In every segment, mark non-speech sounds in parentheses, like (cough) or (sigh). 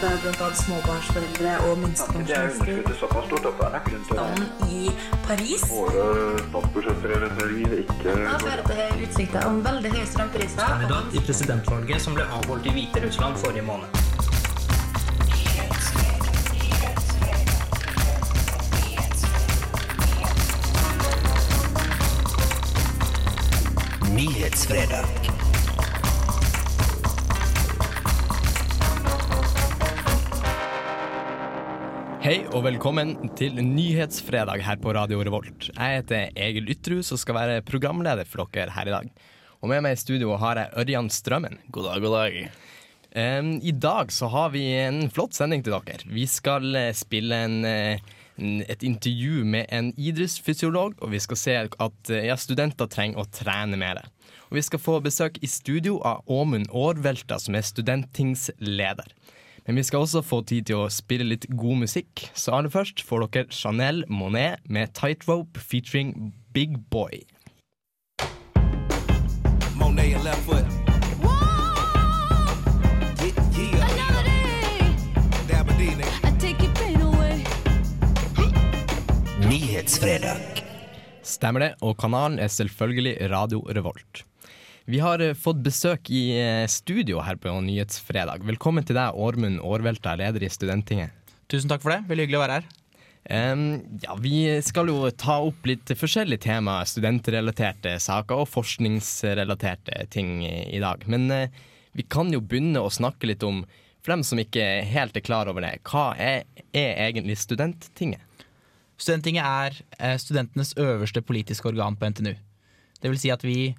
møte bl.a. småbarnsforeldre og Det er minstepensjonister at er i Paris. Våre statsbudsjettprioriteringer ikke Da fører til utsikter om veldig høye strømpriser. kandidat i presidentvalget som ble avholdt i Hviterussland forrige måned. Nyhetsfredag. Hei og velkommen til Nyhetsfredag her på Radio Revolt. Jeg heter Egil Ytrhus og skal være programleder for dere her i dag. Og med meg i studio har jeg Ørjan Strømmen. God dag, god dag. Um, I dag så har vi en flott sending til dere. Vi skal eh, spille en, eh, en, et intervju med en idrettsfysiolog, og vi skal se at eh, ja, studenter trenger å trene mer. Og vi skal få besøk i studio av Åmund Aarvelta, som er studentingsleder. Men vi skal også få tid til å spille litt god musikk, så aller først får dere Chanel Monet med Tightrope featuring Big Boy. Monet and left foot. Nyhetsfredag. Stemmer det, og kanalen er selvfølgelig Radio Revolt. Vi har eh, fått besøk i eh, studio her på Nyhetsfredag. Velkommen til deg, Årmund Årvelta, leder i Studenttinget. Tusen takk for det. Veldig hyggelig å være her. Um, ja, vi skal jo ta opp litt forskjellige temaer, studentrelaterte saker og forskningsrelaterte ting i dag. Men uh, vi kan jo begynne å snakke litt om, for dem som ikke helt er klar over det, hva er, er egentlig Studenttinget? Studenttinget er studentenes øverste politiske organ på NTNU. Det vil si at vi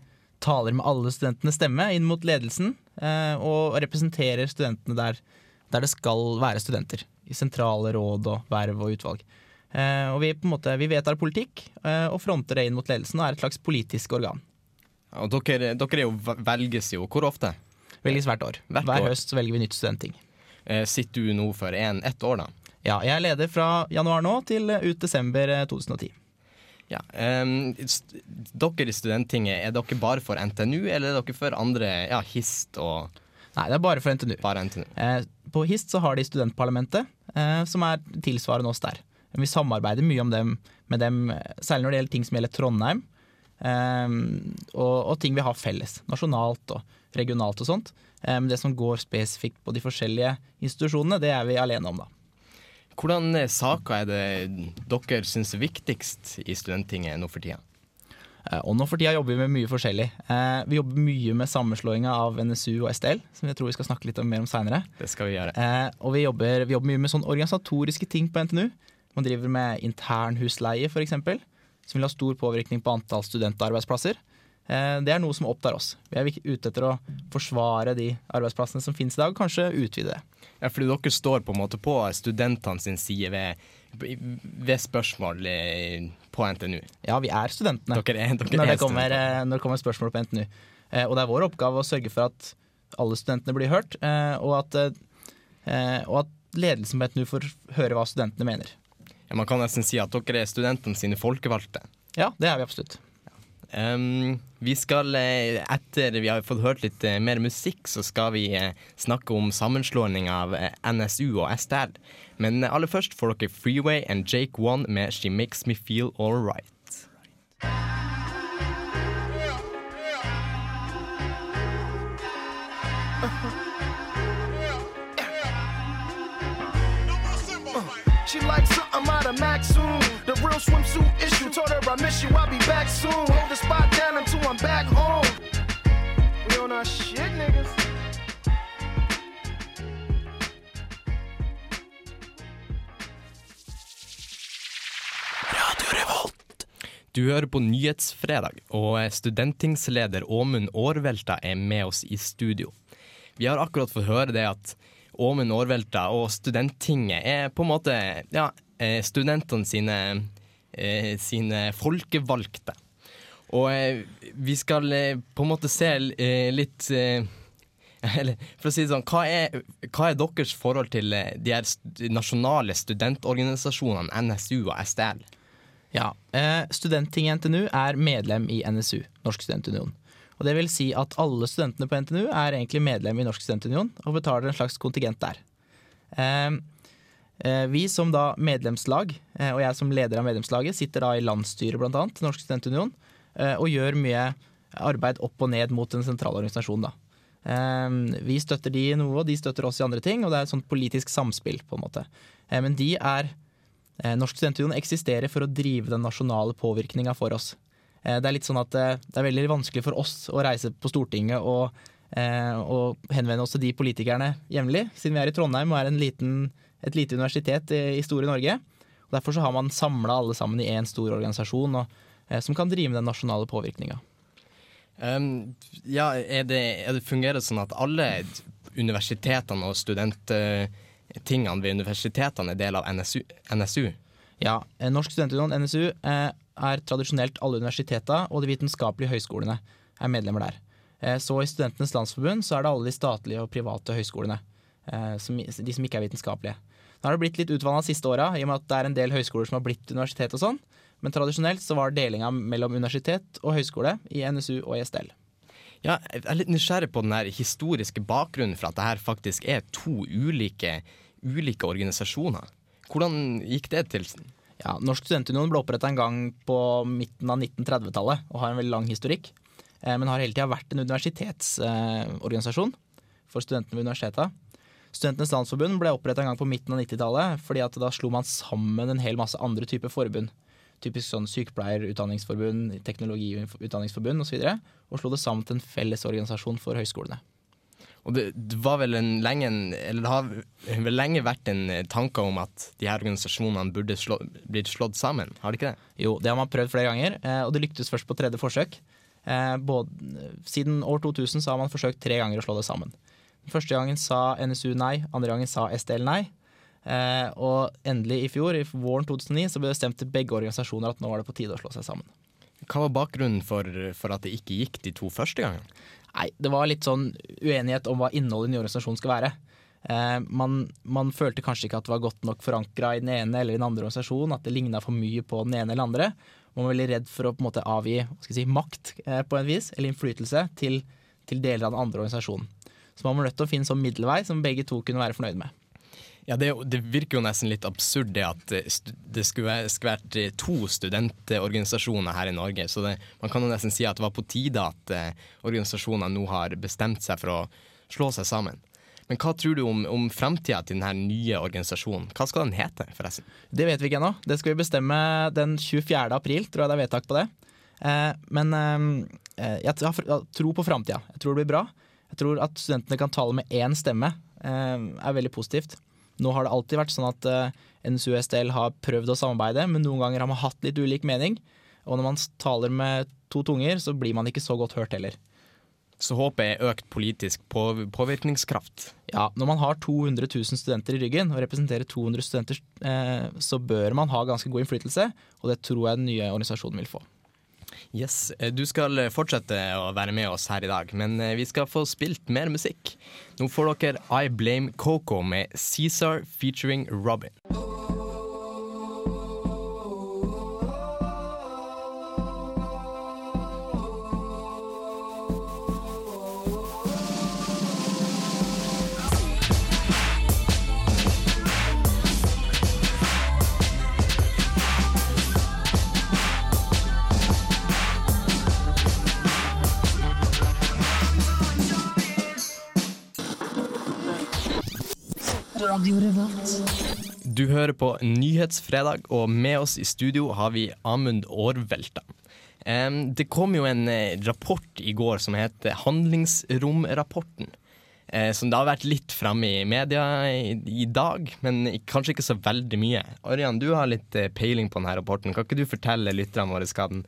taler med alle studentenes stemme inn mot ledelsen, eh, og representerer studentene der, der det skal være studenter. I sentrale råd og verv og utvalg. Eh, og vi, på en måte, vi vedtar politikk eh, og fronter det inn mot ledelsen og er et slags politisk organ. Og dere, dere er jo, velges jo hvor ofte? Velges hvert år. Hvert Hver år. høst så velger vi nytt studentting. Eh, sitter du nå for en, ett år, da? Ja, jeg er leder fra januar nå til ut desember eh, 2010. Ja. Um, st dere i Studenttinget, er dere bare for NTNU, eller er dere for andre, ja, HIST og Nei, det er bare for NTNU. bare NTNU? Eh, på HIST så har de studentparlamentet, eh, som er tilsvarende oss der. Vi samarbeider mye om dem, med dem, særlig når det gjelder ting som gjelder Trondheim, eh, og, og ting vi har felles, nasjonalt og regionalt og sånt. Men det som går spesifikt på de forskjellige institusjonene, det er vi alene om, da. Hvordan eh, saker er det dere syns er viktigst i Studenttinget nå for tida? Eh, Og nå for tida jobber vi med mye forskjellig. Eh, Vi jobber mye med sammenslåinga av NSU og STL, som jeg tror vi skal snakke litt mer om seinere. Og vi jobber, vi jobber mye med sånn organisatoriske ting på NTNU. Man driver med internhusleie, f.eks., som vil ha stor påvirkning på antall studentarbeidsplasser. Eh, det er noe som opptar oss. Vi er ute etter å forsvare de arbeidsplassene som finnes i dag, og kanskje utvide det. Ja, fordi dere står på en måte på studentene sin side ved, ved spørsmål på NTNU. Ja, vi er studentene Dere er, dere når, det kommer, eh, når det kommer spørsmål på NTNU. Eh, Og det er vår oppgave å sørge for at alle studentene blir hørt, og at, og at ledelsen på NTNU får høre hva studentene mener. Ja, man kan nesten si at dere er studentene sine folkevalgte. Ja, det er vi absolutt. Em, vi skal, eh, etter vi har fått hørt litt eh, mer musikk, så skal vi eh, snakke om sammenslåing av NSU og STL. Men aller først får dere Freeway and Jake One med She Makes Me Feel Alright. She likes something out of Max soon. The real swimsuit issue. Told her I miss you, I'll be back soon. Hold the spot down until I'm back home. We on our shit, niggas. Du hører på Nyhetsfredag, og studentingsleder Åmund Aarvelta er med oss i studio. Vi har akkurat fått høre det at Åmund Aarvelta og Studenttinget er på en måte ja, studentene sine, eh, sine folkevalgte. Og eh, vi skal eh, på en måte se eh, litt eh, (laughs) Eller for å si det sånn, hva er, hva er deres forhold til eh, de her nasjonale studentorganisasjonene NSU og STL? Ja, eh, Studenttinget NTNU er medlem i NSU, Norsk studentunion. Og det vil si at alle studentene på NTNU er egentlig medlem i Norsk studentunion og betaler en slags kontingent der. Eh, eh, vi som da medlemslag, eh, og jeg som leder av medlemslaget, sitter da i landsstyret annet, til Norsk Studentunion, eh, og gjør mye arbeid opp og ned mot den sentrale organisasjonen. da. Eh, Vi støtter de i noe, og de støtter oss i andre ting, og det er et sånt politisk samspill. på en måte. Eh, Men de er eh, Norsk Studentunion eksisterer for å drive den nasjonale påvirkninga for oss. Eh, Det er litt sånn at eh, det er veldig vanskelig for oss å reise på Stortinget og, eh, og henvende oss til de politikerne jevnlig, siden vi er i Trondheim og er en liten, et lite universitet i, store Norge. Og Derfor så har man samla alle sammen i én stor organisasjon og, eh, som kan drive med den nasjonale påvirkninga. Um, ja, er det, er det fungerer det sånn at alle universitetene og studenttingene ved universitetene er del av NSU? NSU? Ja, eh, Norsk studentunion, NSU, eh, er tradisjonelt alle universiteter og de vitenskapelige høyskolene er medlemmer der. Så i Studentenes landsforbund så er det alle de statlige og private høyskolene. de som ikke er vitenskapelige. Nå har det blitt litt utvanna siste åra, i og med at det er en del høyskoler som har blitt universitet og sånn. Men tradisjonelt så var delinga mellom universitet og høyskole i NSU og i STL. Ja, jeg er litt nysgjerrig på den historiske bakgrunnen for at det her faktisk er to ulike, ulike organisasjoner. Hvordan gikk det til? Ja, Norsk studentunion ble oppretta en gang på midten av 1930-tallet og har en veldig lang historikk. eh, Men har hele tida vært en universitetsorganisasjon for studentene ved universiteta. Studentenes landsforbund ble oppretta en gang på midten av 90-tallet fordi at da slo man sammen en hel masse andre typer forbund. Typisk sånn sykepleierutdanningsforbund, teknologiutdanningsforbund osv. Og, så og slo det sammen til en felles organisasjon for høyskolene. Og det, var vel en lenge en- Eller det har vel lenge vært en eh, tanke om at de her organisasjonene burde slå, blitt slått sammen, har det ikke det? Jo, det har man prøvd flere ganger, eh, og det lyktes først på tredje forsøk. Eh, Både, siden år 2000 så har man forsøkt tre ganger å slå det sammen. Første gangen sa NSU nei, andre gangen sa SDL nei. Eh, Og endelig i fjor, i våren 2009, så ble det stemt til begge organisasjoner at nå var det på tide å slå seg sammen. Hva var bakgrunnen for, for at det ikke gikk de to første gangene? Nei, det var litt sånn uenighet om hva innholdet i ny organisasjon skal være. Eh, man, man følte kanskje ikke at det var godt nok forankra i den ene eller den andre organisasjonen, at det ligna for mye på den ene eller den andre. Man var veldig redd for å på en måte avgi si, makt eh, på en vis, eller innflytelse, til, til deler av den andre organisasjonen. Så man var nødt til å finne sånn middelvei som begge to kunne være fornøyd med. Ja, det, det virker jo nesten litt absurd det at eh, det skulle, skulle vært eh, to studentorganisasjoner her i Norge. Så det, man kan jo nesten si at det var på tide at eh, organisasjoner nå har bestemt seg for å slå seg sammen. Men hva tror du om, om framtida til denne nye organisasjonen? Hva skal den hete, forresten? Det vet vi ikke ennå. Det skal vi bestemme den 24. april, tror jeg det er vedtak på det. Eh, men eh, jeg har tro tror på framtida. Jeg tror det blir bra. Jeg tror at studentene kan tale med én stemme, eh, er veldig positivt. Nå har det alltid vært sånn at eh, NSU-STL har prøvd å samarbeide, men noen ganger har man hatt litt ulik mening. Og når man taler med to tunger, så blir man ikke så godt hørt heller. Så håpet er økt politisk på, påvirkningskraft. Ja, Når man har 200 000 studenter i ryggen og representerer 200 studenter, eh, så bør man ha ganske god innflytelse, og det tror jeg den nye organisasjonen vil få. Yes, eh, Du skal eh, fortsette å være med oss her i dag, men eh, vi skal få spilt mer musikk. Nå får dere I Blame Coco med Cæsar featuring Robin. Du hører på Nyhetsfredag, og med oss i studio har vi Amund Aarvelta. Det kom jo en eh, rapport i går som heter Handlingsromrapporten. Eh, som det har vært litt framme i media i dag, men kanskje ikke så veldig mye. Ørjan, du har litt eh, peiling på denne rapporten. Kan ikke du fortelle lytterne våre hva, den,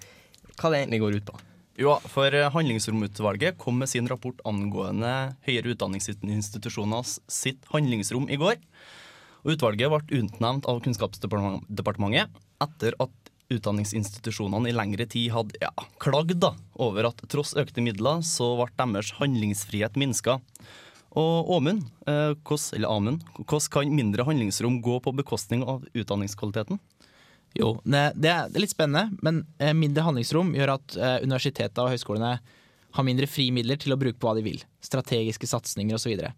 hva det egentlig går ut på? Jo, for eh, Handlingsromutvalget kom med sin rapport angående høyere utdanningsinstitusjoner sitt handlingsrom i går. Utvalget ble utnevnt av Kunnskapsdepartementet etter at utdanningsinstitusjonene i lengre tid hadde ja, klagd da, over at tross økte midler, så ble deres handlingsfrihet minska. Og Åmund, eh, hvordan, hvordan kan mindre handlingsrom gå på bekostning av utdanningskvaliteten? Jo, det, er litt spennende, men eh, mindre handlingsrom gjør at universitetet universitetene og høyskolene har mindre frimidler til å bruke på hva de vil. Strategiske satsinger osv. Så, videre.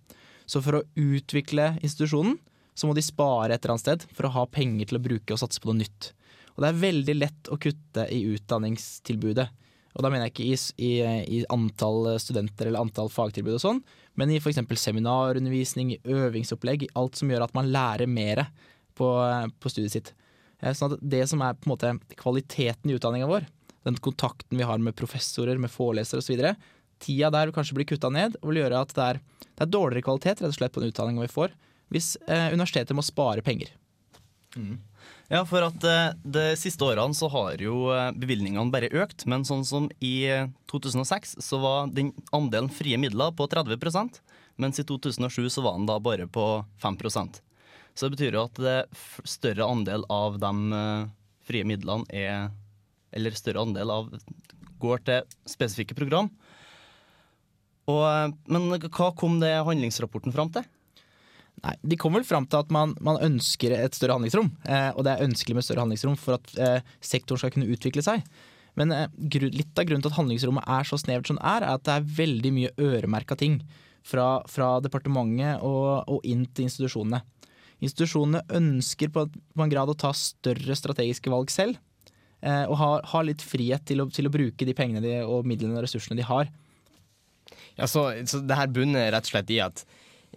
så for å utvikle institusjonen, så må de spare et eller annet sted for å ha penger til å bruke og satse på noe nytt. Og det er veldig lett å kutte i utdanningstilbudet. Og da mener jeg ikke i, i, i antall studenter eller antall fagtilbud og sånn, men i f.eks. seminarundervisning, i øvingsopplegg, i alt som gjør at man lærer mer på, på studiet sitt. Eh, Sånn at det som er på en måte kvaliteten i utdanninga vår, den kontakten vi har med professorer, med forelesere osv., tida der vil kanskje bli kutta ned og vil gjøre at det er, det er dårligere kvalitet rett og slett på den utdanninga vi får, hvis eh, universitetet må spare penger. Ja, for at eh, De siste årene så har jo eh, bevilgningene bare økt, men sånn som i eh, 2006 så var den andelen frie midler på 30% mens i 2007 så var den da bare på 5 Så det betyr jo at det større andel av de eh, frie midlene er Eller større andel av går til spesifikke program. Og, eh, men hva kom det handlingsrapporten fram til? Nei, De kom vel fram til at man, man ønsker et større handlingsrom. Eh, og det er ønskelig med større handlingsrom for at eh, sektoren skal kunne utvikle seg. Men eh, gru, litt av grunnen til at handlingsrommet er så snevert som det er, er at det er veldig mye øremerka ting fra, fra departementet og, og inn til institusjonene. Institusjonene ønsker på, en grad å ta større strategiske valg selv. Eh, og har, ha litt frihet til å, til å bruke de pengene de, og midlene og ressursene de har. Ja, så, så det her bunner rett og slett i at,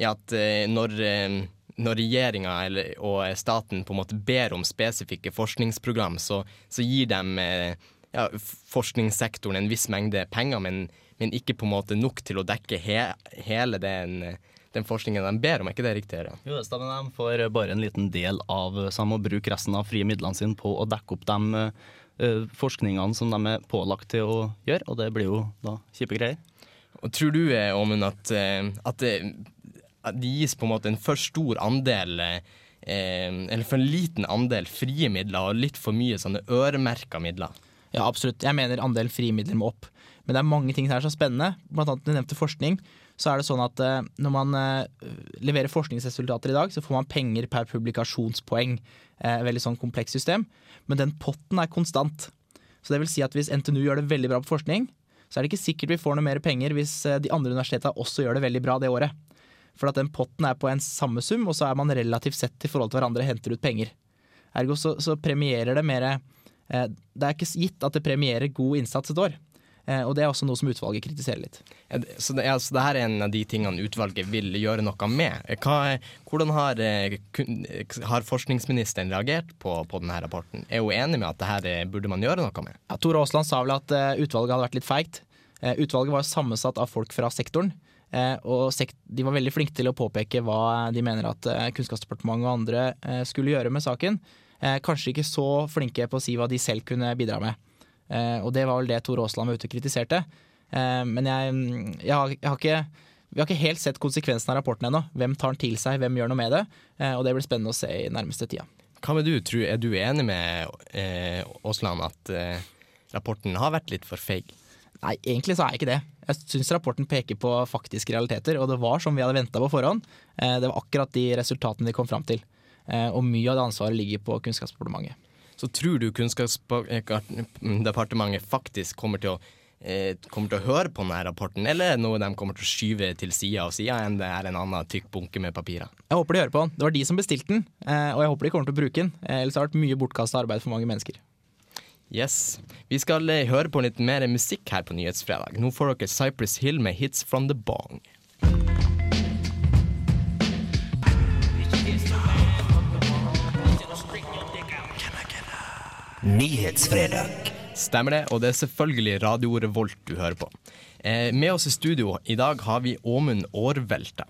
i at eh, når, eh, når regjeringa og staten på en måte ber om spesifikke forskningsprogram, så, så gir de ja, forskningssektoren en viss mengde penger, men, men ikke på en måte nok til å dekke he, hele den, den forskningen de ber om. Er ikke det riktig? Ja. Jo, det stemmer. De får bare en liten del av Så de må bruke resten av frie midlene sine på å dekke opp de uh, forskningene som de er pålagt til å gjøre, og det blir jo da kjipe greier. Og tror du, eh, Åmund, at, eh, at, at det gis på en måte en for stor andel eh, Eller for en liten andel frie midler og litt for mye sånne øremerka midler? Ja, absolutt. Jeg mener andelen frie midler må opp. Men det er mange ting her som er spennende. Blant annet du nevnte forskning. Så er det sånn at eh, når man eh, leverer forskningsresultater i dag, så får man penger per publikasjonspoeng. Eh, veldig sånn komplekst system. Men den potten er konstant. Så det vil si at hvis NTNU gjør det veldig bra på forskning, så er det ikke sikkert vi får noe mer penger hvis eh, de andre universitetene også gjør det veldig bra det året. For at den potten er på en samme sum, og så er man relativt sett i forhold til hverandre henter ut penger. Ergo så, så premierer det mer eh, Det er ikke gitt at det premierer god innsats et år. Eh, og det er også noe som utvalget kritiserer litt. Så det, altså, det her er en av de tingene utvalget vil gjøre noe med. Hva, er- hvordan har, eh, har forskningsministeren reagert på, på denne rapporten? Er hun enig med at det her eh, burde man gjøre noe med? Ja, Tore Aasland sa vel at eh, utvalget hadde vært litt feigt. Eh, utvalget var sammensatt av folk fra sektoren. eh, og de var veldig flinke til å påpeke hva de mener at eh, Kunnskapsdepartementet og andre eh, skulle gjøre med saken. Eh, kanskje ikke så flinke på å si hva de selv kunne bidra med. Eh, og det var vel det Tor Aasland var ute og kritiserte. Eh, men jeg, jeg, har, jeg har ikke vi har ikke helt sett konsekvensen av rapporten ennå. Hvem tar den til seg, hvem gjør noe med det? Eh, og det blir spennende å se i nærmeste tida. Hva med du, Tru? Er du enig med eh, at eh, rapporten har vært litt for feig? Nei, egentlig så er jeg ikke det. Jeg syns rapporten peker på faktiske realiteter, og det var som vi hadde venta på forhånd. Eh, Det var akkurat de resultatene de kom fram til. Eh, Og mye av det ansvaret ligger på Kunnskapsdepartementet. Så tror du Kunnskapsdepartementet faktisk kommer til å eh, kommer til å høre på denne rapporten, eller er det noe de kommer til å skyve til sida av sida enn det er en annen tykk bunke med papirer? Jeg håper de hører på den. Det var de som bestilte den, eh, og jeg håper de kommer til å bruke den. Eh, Ellers har det vært mye bortkasta arbeid for mange mennesker. Yes. Vi skal høre på litt mer musikk her på Nyhetsfredag. Nå får dere Cypress Hill med 'Hits From The Bong'. Nyhetsfredag. Stemmer det, og det er selvfølgelig Radio Revolt du hører på. Eh, med oss i studio i dag har vi Åmund Årvelta.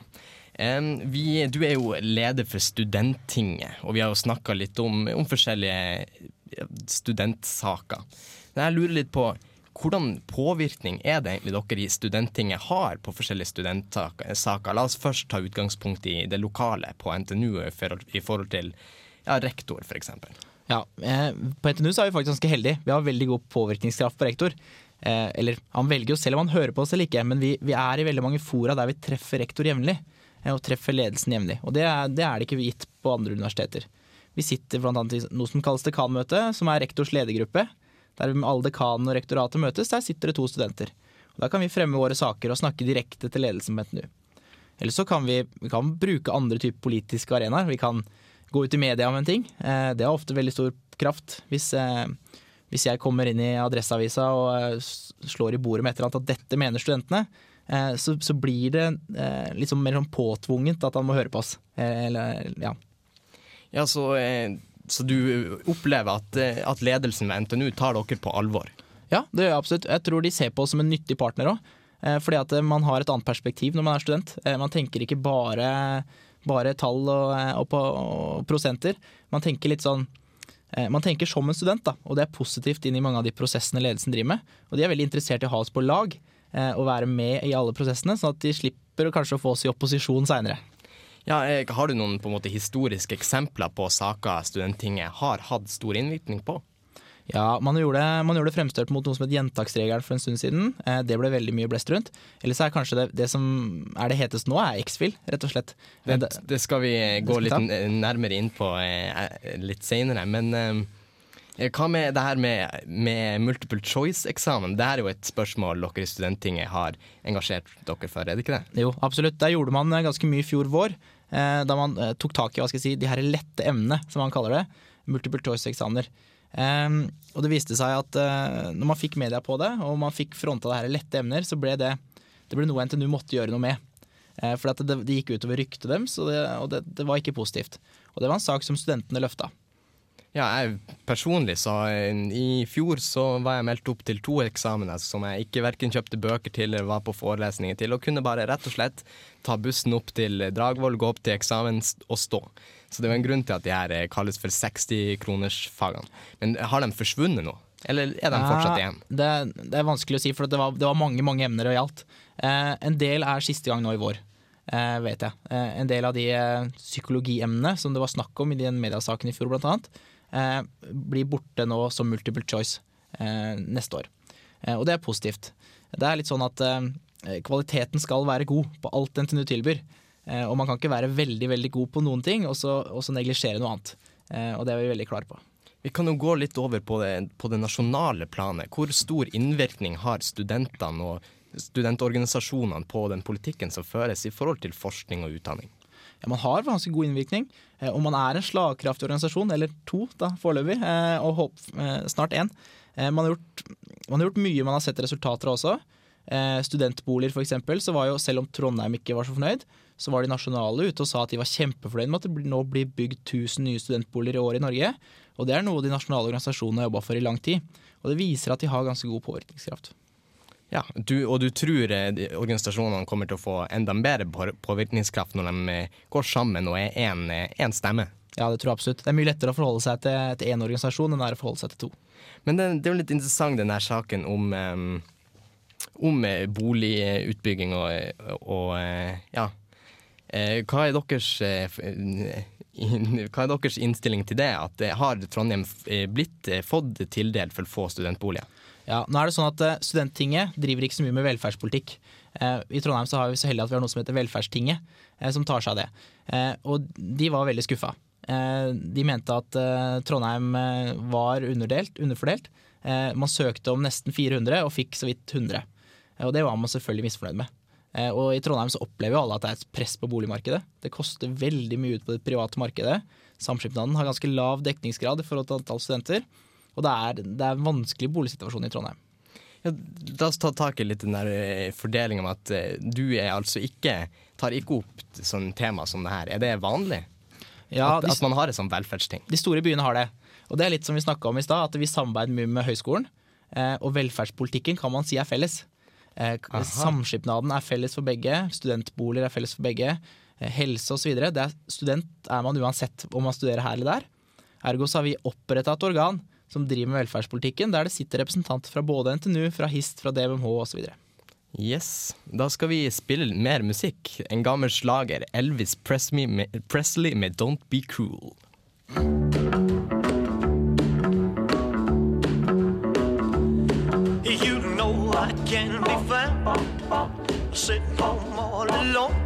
Eh, vi, du er jo leder for Studenttinget, og vi har jo snakka litt om, om forskjellige studentsaker. Men jeg lurer litt på hvordan påvirkning er det egentlig dere i Studenttinget har på forskjellige studentsaker? La oss først ta utgangspunkt i det lokale på NTNU i forhold, til ja, rektor, f.eks. Ja, eh, På NTNU så er vi faktisk ganske heldige. Vi har veldig god påvirkningskraft på rektor. Eh, eller han velger jo selv om han hører på oss eller ikke, men vi, vi er i veldig mange fora der vi treffer rektor jevnlig. Eh, og treffer ledelsen jevnlig. Og det er, det er det ikke gitt på andre universiteter. Vi sitter bl.a. i noe som kalles dekanmøte, som er rektors ledergruppe. Der alle dekanene og rektoratet møtes, der sitter det to studenter. Og Da kan vi fremme våre saker og snakke direkte til ledelsen på NTNU. Eller så kan vi, vi kan bruke andre typer politiske arenaer. Vi kan gå ut i media om en ting. Eh, det har ofte veldig stor kraft. Hvis, eh, hvis jeg kommer inn i Adresseavisa og eh, slår i bordet med et eller annet at dette mener studentene, så, så blir det eh, liksom mer sånn påtvunget at han må høre på oss. Eller, ja. Ja, så, eh, så du opplever at, at ledelsen ved NTNU tar dere på alvor? Ja, det gjør jeg absolutt. Jeg tror de ser på oss som en nyttig partner òg. Fordi at man har et annet perspektiv når man er student. Man tenker ikke bare, bare tall og, eh, og, på, og prosenter. Man tenker litt sånn eh, man tenker som en student, da, og det er positivt inn i mange av de prosessene ledelsen driver med. Og de er veldig interessert i å ha oss på lag eh, og være med i alle prosessene, sånn at de slipper kanskje å få oss i opposisjon seinere. Ja, har du noen på en måte historiske eksempler på saker Studenttinget har hatt stor innvirkning på? Ja, man gjorde, man gjorde fremstøt mot noe som het gjentaksregelen for en stund siden. Eh, Det ble veldig mye blest rundt. Ellers er kanskje det, det som er det hetest nå, er X-Fil, rett og slett. Eh, Det, det- skal vi eh, gå litt nærmere inn på eh, litt senere, men eh, hva med det her med, med multiple choice-eksamen? Det er jo et spørsmål dere i Studenttinget har engasjert dere for, er det ikke det? Jo, absolutt. Der gjorde man eh, ganske mye i fjor vår. eh, Da man eh, tok tak i hva skal jeg si, de her lette emnene, som man kaller det. Multiple choice-eksamener. Um, og det viste seg at uh, når man fikk media på det, og man fikk fronta det her i lette emner, så ble det, det ble noe NTNU måtte gjøre noe med. Uh, for det, det gikk utover ryktet deres, og det, det var ikke positivt. Og det var en sak som studentene løfta. Ja, jeg personlig så eh, I fjor så var jeg meldt opp til to eksamener som jeg ikke verken kjøpte bøker til eller var på forelesninger til, og kunne bare rett og slett ta bussen opp til Dragvoll, gå opp til eksamen og stå. Så det er jo en grunn til at de her eh, kalles for 60-kronersfagene. Men har de forsvunnet nå? Eller er de fortsatt igjen? Det, det er vanskelig å si, for det var, det var mange mange emner og gjaldt. Eh, en del er siste gang nå i vår, eh, vet jeg. Eh, en del av de eh, psykologiemnene som det var snakk om i den mediasaken i fjor, blant annet, eh, blir borte nå som multiple choice eh, neste år. Eh, og det er positivt. Det er litt sånn at kvaliteten skal være god på alt NTNU tilbyr. Eh, og man kan ikke være veldig veldig god på noen ting, og så, så neglisjere noe annet. Eh, og det er vi veldig klare på. Vi kan jo gå litt over på det, på det nasjonale planet. Hvor stor innvirkning har studentene og studentorganisasjonene på den politikken som føres i forhold til forskning og utdanning? Ja, man har ganske god innvirkning, eh, og man er en slagkraftig organisasjon, eller to da, foreløpig, og håp, snart én. Man, har gjort- man har gjort mye man har sett resultater også. Eh, Studentboliger eksempel, så var jo, selv om Trondheim ikke var så fornøyd, så var de nasjonale ute og sa at de var kjempefornøyd med at det nå blir bygd 1000 nye studentboliger i år i Norge. Og det er noe de nasjonale organisasjonene har jobba for i lang tid. Og det viser at de har ganske god påvirkningskraft. Ja, du, Og du tror eh, de organisasjonene kommer til å få enda bedre påvirkningskraft når de eh, går sammen og er én stemme? Ja, det tror jeg absolutt. Det er mye lettere å forholde seg til, én organisasjon enn det er å forholde seg til to. Men det, det er jo litt interessant den der saken om, eh, om eh, boligutbygging og, og eh, ja. Eh, Hva er deres (laughs) hva er deres innstilling til det? At Har Trondheim blitt fått tildelt for få studentboliger? Ja, nå er det sånn at Studenttinget driver ikke så mye med velferdspolitikk. I Trondheim så har vi så heldig at vi har noe som heter Velferdstinget, som tar seg av det. Og de var veldig skuffa. De mente at Trondheim var underdelt, underfordelt. Man søkte om nesten 400 og fikk så vidt 100. Eh, og det var man selvfølgelig misfornøyd med. Eh, og i Trondheim så opplever jo alle at det er et press på boligmarkedet. Det koster veldig mye ut på det private markedet. Samskipnaden har ganske lav dekningsgrad i forhold til antall studenter. Og det er, det er en vanskelig boligsituasjon i Trondheim. Ja, la oss ta tak i litt den der fordelinga fordelingen med at eh, du er altså ikke tar ikke opp sånn tema som det her. Er det vanlig? Ja, at, de, at man har et sånn velferdsting? de store byene har det. Og det er litt som vi snakka om i stad, at vi samarbeider mye med høyskolen. Eh, og velferdspolitikken kan man si er felles. Eh, samskipnaden er felles for begge, studentboliger er felles for begge. Eh, helse osv. Student er man uansett om man studerer her eller der. Ergo så har vi oppretta et organ som driver med velferdspolitikken, der det sitter representanter fra både NTNU, fra HIST, fra DVMH osv. Yes. Da skal vi spille mer musikk. En gammel slager. Elvis Presley med, Presley med 'Don't Be Cruel'. can be found sitting home all alone.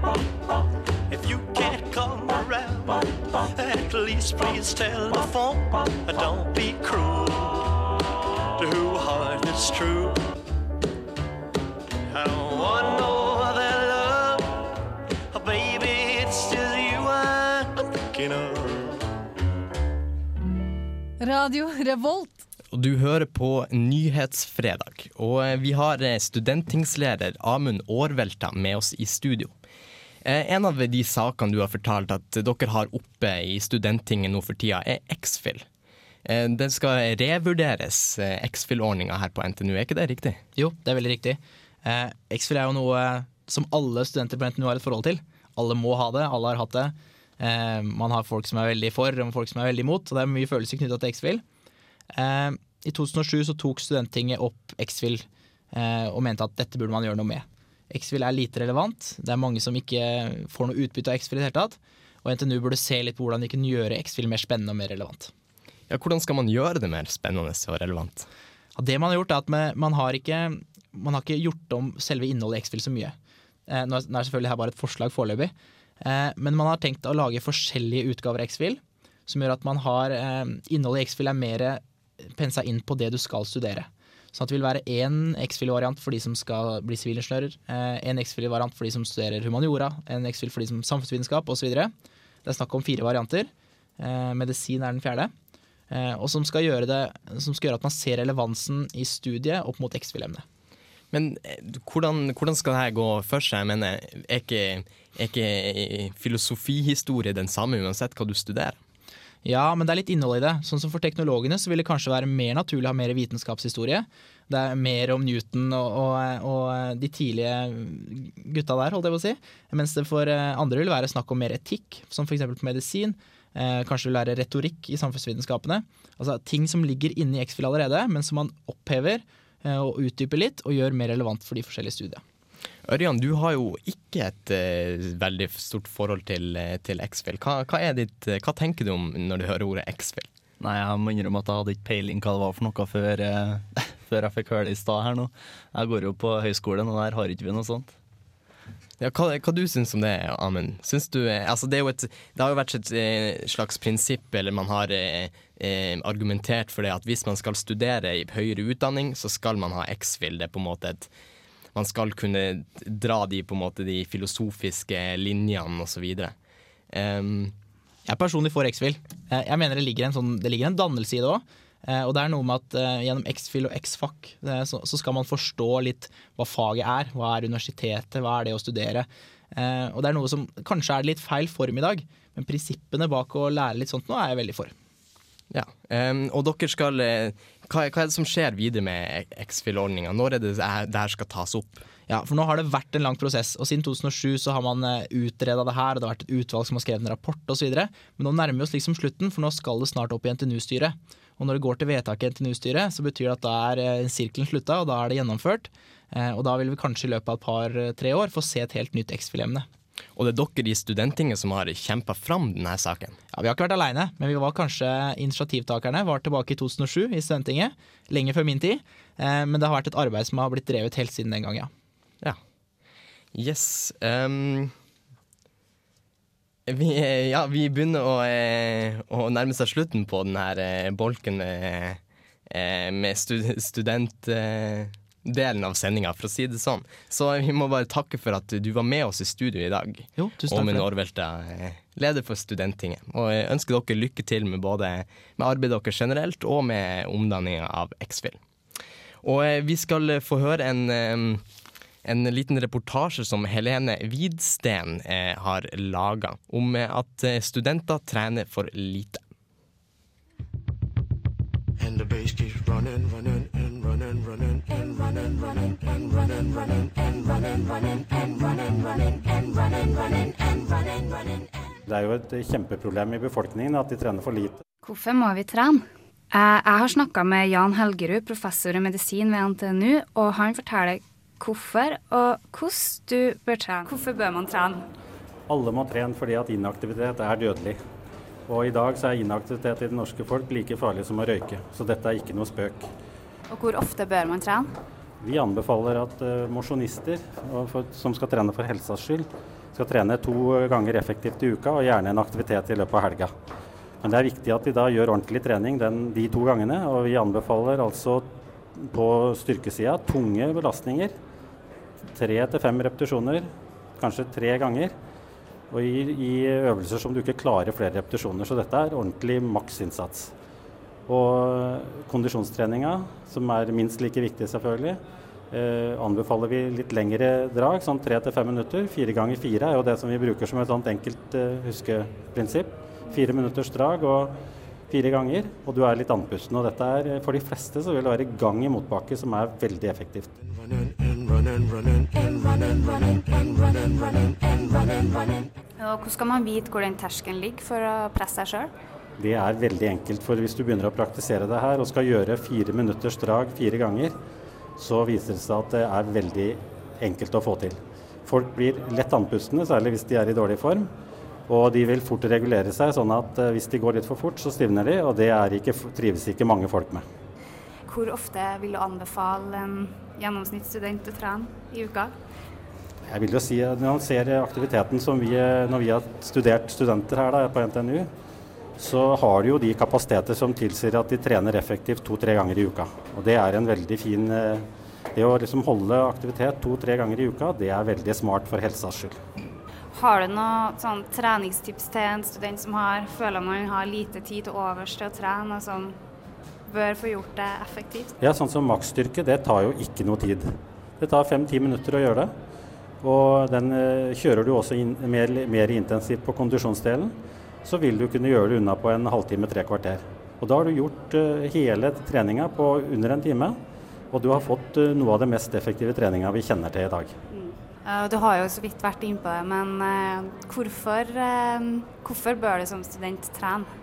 If you can't come around, at least please tell the phone. Don't be cruel to who heart is true. I don't want no other love, baby. It's just you I'm thinking of. Radio Revolt. Og du hører på Nyhetsfredag. Og eh, vi har studenttingsleder studentingsleder Amund Aarvelta med oss i studio. Eh, En av de sakene du har fortalt at dere har oppe i Studenttinget nå for tida, er X-Fill. Eh, Den skal revurderes, eh, X-Fill-ordninga her på NTNU, er ikke det riktig? Jo, det er veldig riktig. Eh, X-Fill er jo noe som alle studenter på NTNU har et forhold til. Alle må ha det, alle har hatt det. Eh, man har folk som er veldig for og folk som er veldig imot, og det er mye følelser knytta til X-Fill. Eh, I 2007 så tok Studenttinget opp X-Fill eh, og mente at dette burde man gjøre noe med. X-Fill er lite relevant, det er mange som ikke får noe utbytte av X-Fill i det hele tatt. Og NTNU burde se litt på hvordan de kunne gjøre X-Fill mer spennende og mer relevant. Ja, Hvordan skal man gjøre det mer spennende og relevant? Ja, det man har gjort er at man, har ikke, man har ikke gjort om selve innholdet i X-Fill så mye. Eh, nå er selvfølgelig her bare et forslag foreløpig, eh, men man har tenkt å lage forskjellige utgaver av X-Fill, som gjør at man har eh, innholdet i X-Fill er mer pensa inn på det du skal studere. Sånn at det vil være én X-fil-variant for de som skal bli sivilingeniører, én en X-fil-variant for de som studerer humaniora, en X-fil for de som samfunnsvitenskap osv. Det er snakk om fire varianter. Eh, medisin er den fjerde. Eh, og som skal, gjøre det, som skal gjøre at man ser relevansen i studiet opp mot X-fil-emnet. Men eh, hvordan, hvordan skal dette gå for seg? Jeg mener, er ikke, er ikke filosofihistorie den samme uansett hva du studerer? Ja, men det er litt innhold i det. Sånn som For teknologene så vil det kanskje være mer naturlig å ha mer vitenskapshistorie. Det er mer om Newton og, og, og de tidlige gutta der, holdt jeg på å si. Mens det for eh, andre vil være snakk om mer etikk, som f.eks. på medisin. Eh, kanskje vil være retorikk i samfunnsvitenskapene. Altså Ting som ligger inne i X-Fil allerede, men som man opphever eh, og utdyper litt og gjør mer relevant for de forskjellige studiene. Ørjan, du har jo ikke et uh, veldig stort forhold til, eh, til X-Fill. Hva, hva, er ditt, eh, hva tenker du om når du hører ordet X-Fill? Nei, jeg må innrømme at jeg hadde ikke peiling hva det var for noe før, eh, (laughs) før jeg fikk høre det i stad her nå. Jeg går jo på høyskolen, og der har ikke vi noe sånt. Ja, hva, hva du syns om det, Amund? Syns du Altså, det, er jo et, det har jo vært et slags prinsipp, eller man har eh, argumentert for det, at hvis man skal studere i høyere utdanning, så skal man ha X-Fill. Det er på en måte et Man skal kunne dra de på en måte de filosofiske linjene, videre. Um, Jeg er personlig for X-Fill. Eh, Jeg mener det ligger en, sånn, det ligger en dannelse i det òg. Og det er noe med at eh, gjennom X-Fil og X-Fac eh, så, så skal man forstå litt hva faget er. Hva er universitetet, hva er det å studere? Eh, Og det er noe som kanskje er litt feil form i dag, men prinsippene bak å lære litt sånt nå er jeg veldig for. Ja, um, og dere skal eh, hva, hva er det som skjer videre med X-Fill-ordninga? Når er det det her- skal tas opp? Ja, for nå har det vært en lang prosess, og siden 2007 så har man utreda det her, og det har vært et utvalg som har skrevet en rapport osv. Men nå nærmer vi oss liksom slutten, for nå skal det snart opp i NTNU-styret. Og når det går til vedtak i NTNU-styret, så betyr det at da er eh, sirkelen slutta, og da er det gjennomført. Eh, Og da vil vi kanskje i løpet av et par-tre år få se et helt nytt X-Fill-emne. Og det er dere i Studenttinget som har kjempa fram denne saken? Ja, Vi har ikke vært aleine, men vi var kanskje initiativtakerne. Var tilbake i 2007 i Studentinget, lenge før min tid. Eh, Men det har vært et arbeid som har blitt drevet helt siden den gang, ja. Ja. Yes. Um, vi, ja, vi begynner å, eh, å nærme seg slutten på denne eh, bolken med, med stud studentdelen av sendinga, for å si det sånn. Så vi må bare takke for at du var med oss i studio i dag. Jo, tusen takk det. Norvelta, eh, leder for Studenttinget. Og jeg ønsker dere lykke til med både med arbeidet deres generelt og med omdanninga av X-Fill. Og eh, vi skal få høre en eh, en liten reportasje som Helene Widsten eh, har laga, om eh, at eh, studenter trener for lite. And the bass keeps running, running, and running, running, and running, running, and running, running, and running, running, and running, running, and running, running, and running, running. Det er jo et kjempeproblem i befolkningen at de trener for lite. Hvorfor må vi trene? Jeg har snakka med Jan Helgerud, professor i medisin ved NTNU, og han forteller hvorfor og hvordan du bør trene. Hvorfor bør man trene? Alle må trene fordi at inaktivitet er dødelig. Og i dag så er inaktivitet i det norske folk like farlig som å røyke, så dette er ikke noe spøk. Og hvor ofte bør man trene? Vi anbefaler at uh, mosjonister som skal trene for helsas skyld, skal trene to ganger effektivt i uka, og gjerne en aktivitet i løpet av helga. Men det er viktig at de da gjør ordentlig trening den, de to gangene, og vi anbefaler altså på styrkesida tunge belastninger. Tre til fem repetisjoner, kanskje tre ganger. Og i, i øvelser som du ikke klarer flere repetisjoner. Så dette er ordentlig maksinnsats. Og kondisjonstreninga, som er minst like viktig selvfølgelig, eh, anbefaler vi litt lengre drag, sånn tre til fem minutter. Fire ganger fire er jo det som vi bruker som et sånt enkelt eh, huskeprinsipp. Fire minutters drag og fire ganger, og du er litt andpusten. Og dette er, for de fleste så vil det være gang i motbakke, som er veldig effektivt. Og hvordan skal man vite hvor den terskelen ligger for å presse seg sjøl? Det er veldig enkelt, for hvis du begynner å praktisere det her og skal gjøre fire minutters drag fire ganger, så viser det seg at det er veldig enkelt å få til. Folk blir lett andpustne, særlig hvis de er i dårlig form. Og de vil fort regulere seg, sånn at eh, hvis de går litt for fort, så stivner de, og det er ikke, trives ikke mange folk med. Hvor ofte vil du anbefale en gjennomsnittsstudent å trene i uka? Jeg vil jo si at Når man ser aktiviteten som vi, når vi har studert studenter her da, på NTNU, så har de jo de kapasiteter som tilsier at de trener effektivt to-tre ganger i uka. Og Det er en veldig fin eh, Det å liksom holde aktivitet to-tre ganger i uka, det er veldig smart for helsas skyld. Har du noe sånn treningstips til en student som har, føler man har lite tid til overs til å trene, og som bør få gjort det effektivt? Ja, sånn som maksstyrke, det tar jo ikke noe tid. Det tar fem-ti minutter å gjøre det. Og den eh, kjører du også inn, mer, mer intensivt på kondisjonsdelen, så vil du kunne gjøre det unna på en halvtime, tre kvarter. Og da har du gjort eh, hele treninga på under en time, og du har fått eh, noe av det mest effektive treninga vi kjenner til i dag. Eh, Du har jo så vidt vært innpå det, men hvorfor, hvorfor bør du som student trene?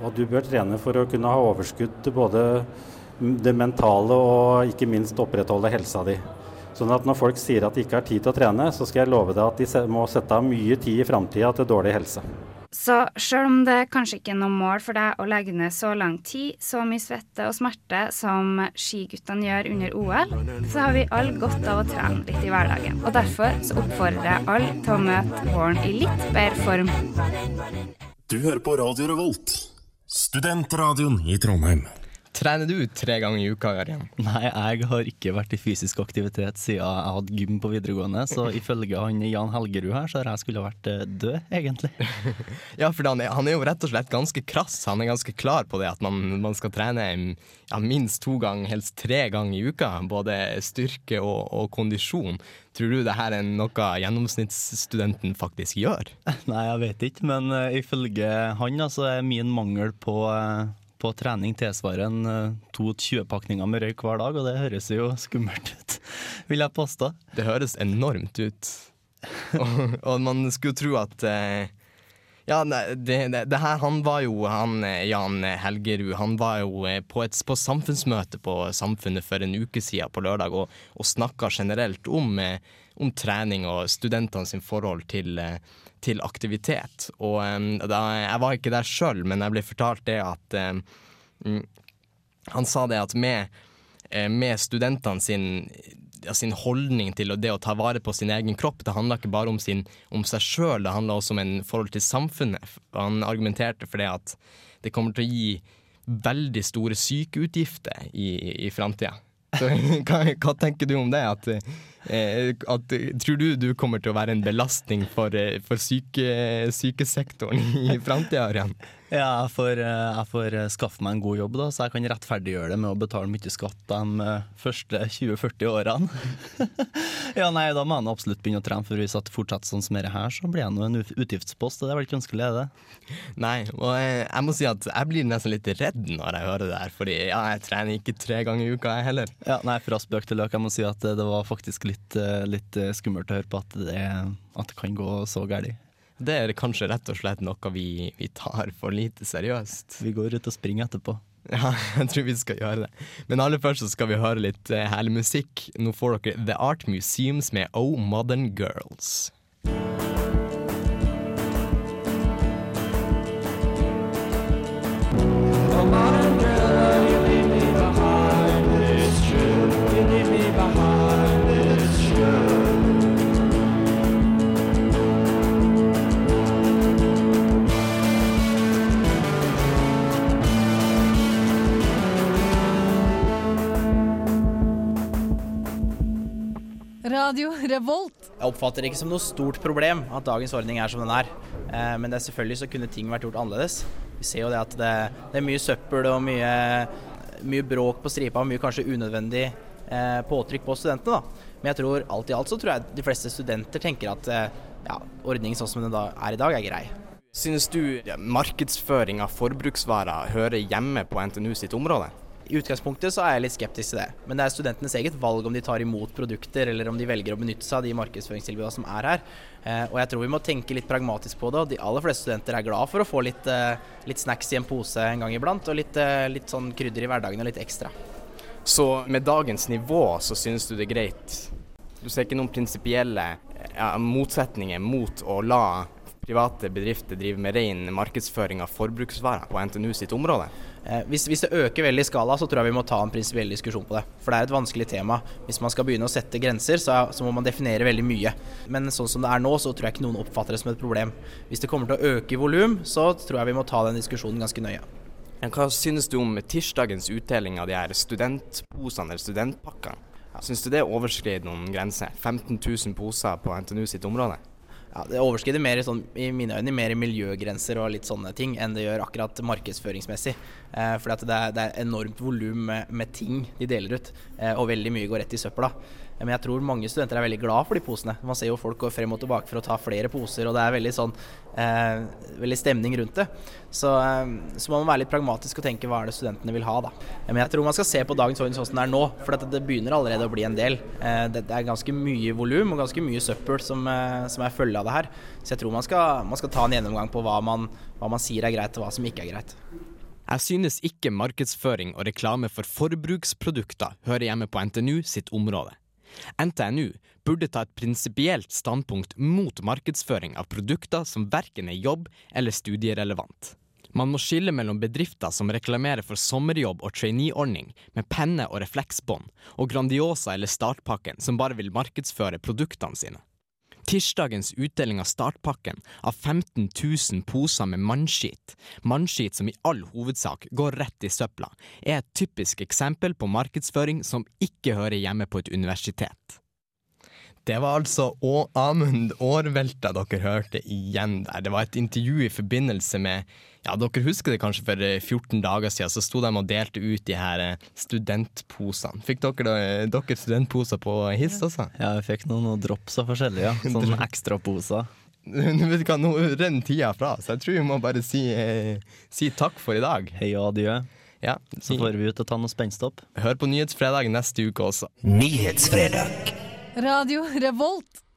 Og du bør trene for å kunne ha overskudd til både det mentale og ikke minst opprettholde helsa di. Sånn at når folk sier at de ikke har tid til å trene, så skal jeg love deg at de må sette av mye tid i framtida til dårlig helse. Så sjøl om det kanskje ikke er noe mål for deg å legge ned så lang tid, så mye svette og smerte som skiguttene gjør under OL, så har vi alle godt av å trene litt i hverdagen. Og derfor så oppfordrer jeg alle til å møte våren i litt bedre form. Du hører på Radio Revolt, studentradioen i Trondheim. Trener du tre ganger i uka, Jørgen? Nei, jeg har ikke vært i fysisk aktivitet siden jeg hadde gym på videregående, så ifølge han Jan Helgerud her, så har jeg skulle vært eh, død, egentlig. (laughs) Ja, for han er, han er jo rett og slett ganske krass. Han er ganske klar på det at man, man skal trene ja, minst to ganger, helst tre ganger i uka. Både styrke og, og kondisjon. Tror du det her er noe gjennomsnittsstudenten faktisk gjør? (laughs) Nei, jeg vet ikke, men eh, ifølge han altså, er min mangel på, eh, på trening tilsvarer en uh, to 20-pakninger med røyk hver dag, og det høres jo skummelt ut, (laughs) vil jeg påstå. Det høres enormt ut. (laughs) og, og man skulle tro at eh, Ja, det, det, det her Han var jo han eh, Jan Helgerud Han var jo eh, på et på samfunnsmøte på Samfunnet for en uke siden på lørdag og, og snakka generelt om, eh, om trening og studentene sin forhold til, eh, til aktivitet. Og da, Jeg var ikke der sjøl, men jeg ble fortalt det at mm, Han sa det at med, eh, med studentene sin ja, sin holdning til det å ta vare på sin egen kropp. Det handla ikke bare om, sin, om seg sjøl, det handla også om en forhold til samfunnet. Han argumenterte for det at det kommer til å gi veldig store sykeutgifter i, i framtida. (laughs) Hva, hva tenker du om det? At, eh, at, tror du du kommer til å være en belastning for, eh, for syke, sykesektoren i framtida, Ørjan? (laughs) Ja, jeg får, eh, jeg får eh, skaffe meg en god jobb, da, så jeg kan rettferdiggjøre det med å betale mye skatt de eh, første 20-40 årene. (laughs) ja, nei, Da må jeg nå absolutt begynne å trene, for hvis jeg fortsetter sånn som dette her, så blir jeg nå en utgiftspost, og det er vel ikke ønskelig, er det? (laughs) Nei, og jeg, jeg må si at jeg blir nesten litt redd når jeg hører det her, fordi ja, jeg trener ikke tre ganger i uka, jeg heller. Ja, nei, fra spøk til løk, jeg må si at det det var faktisk litt, eh, litt eh, skummelt å høre på at det, at det kan gå så galt. Det er kanskje rett og slett noe vi, vi tar for lite seriøst. Vi går ut og springer etterpå. (laughs) Ja, jeg tror vi skal gjøre det. Men aller først så skal vi høre litt eh, herlig musikk. Nå får dere The Art Museums med Oh Modern Girls. Radio Revolt. Jeg oppfatter det ikke som noe stort problem at dagens ordning er som den er. Eh, Men det er selvfølgelig så kunne ting vært gjort annerledes. Vi ser jo det at det, det er mye søppel og mye, mye bråk på stripa, mye kanskje unødvendig eh, påtrykk på studentene. da. Men jeg tror alt i alt så tror jeg de fleste studenter tenker at eh, ja, ordningen sånn som den er i dag, er grei. Synes du markedsføring av forbruksvarer hører hjemme på NTNU sitt område? I utgangspunktet så er jeg litt skeptisk til det, men det er studentenes eget valg om de tar imot produkter eller om de velger å benytte seg av de markedsføringstilbudene som er her. Eh, og jeg tror vi må tenke litt pragmatisk på det, og de aller fleste studenter er glad for å få litt, eh, litt snacks i en pose en gang iblant, og litt, eh, litt sånn krydder i hverdagen og litt ekstra. Så med dagens nivå så synes du det er greit? Du ser ikke noen prinsipielle ja, motsetninger mot å la private bedrifter driver med ren markedsføring av forbruksvarer på NTNU sitt område? Eh, hvis, hvis, det øker veldig i skala, så tror jeg vi må ta en prinsipiell diskusjon på det. For det er et vanskelig tema. Hvis man skal begynne å sette grenser, så, så, må man definere veldig mye. Men sånn som det er nå, så tror jeg ikke noen oppfatter det som et problem. Hvis det kommer til å øke i volum, så tror jeg vi må ta den diskusjonen ganske nøye. Hva synes du om tirsdagens utdeling av de her studentposene eller studentpakkene? Syns du det overskrider noen grenser? 15 000 poser på NTNU sitt område? Ja, Det overskrider mer i, sånn, i mine øyne mer miljøgrenser og litt sånne ting enn det gjør akkurat markedsføringsmessig. Eh, fordi det er, det er enormt volum med, med, ting de deler ut, eh, og veldig mye går rett i søpla. Men jeg tror mange studenter er veldig glad for de posene. Man ser jo folk går frem og tilbake for å ta flere poser, og det er veldig sånn eh, veldig stemning rundt det. Så, eh, så må man være litt pragmatisk og tenke hva er det studentene vil ha, da. Men jeg tror man skal se på dagens orden sånn som den er nå, for det, det begynner allerede å bli en del. Eh, det, det, er ganske mye volum og ganske mye søppel som, eh, som er følge av det her. Så jeg tror man skal, man skal ta en gjennomgang på hva man, hva man sier er greit og hva som ikke er greit. Jeg synes ikke markedsføring og reklame for forbruksprodukter hører hjemme på NTNU sitt område. NTNU burde ta et prinsipielt standpunkt mot markedsføring av produkter som verken er jobb- eller studierelevant. Man må skille mellom bedrifter som reklamerer for sommerjobb og traineeordning med penne og refleksbånd, og Grandiosa eller Startpakken som bare vil markedsføre produktene sine. Tirsdagens utdeling av startpakken av 15 000 poser med mannskit, mannskit som i all hovedsak går rett i søpla, er et typisk eksempel på markedsføring som ikke hører hjemme på et universitet. Det var altså Å Amund Årvelta dere hørte igjen der. Det var et intervju i forbindelse med ja, Dere husker det kanskje for 14 dager siden, så sto de og delte ut de her eh, studentposene. Fikk dere, dere studentposer på HIS også? Ja, vi fikk noen, drops av forskjellige, ja. (laughs) Sånne ekstraposer. Vet du hva, Nå renner tida fra, så jeg tror vi må bare si, eh, si takk for i dag. Hei og adjø. Ja, så får vi ut og ta noe spenstopp. Hør på Nyhetsfredag neste uke også. Nyhetsfredag. Radio Revolt.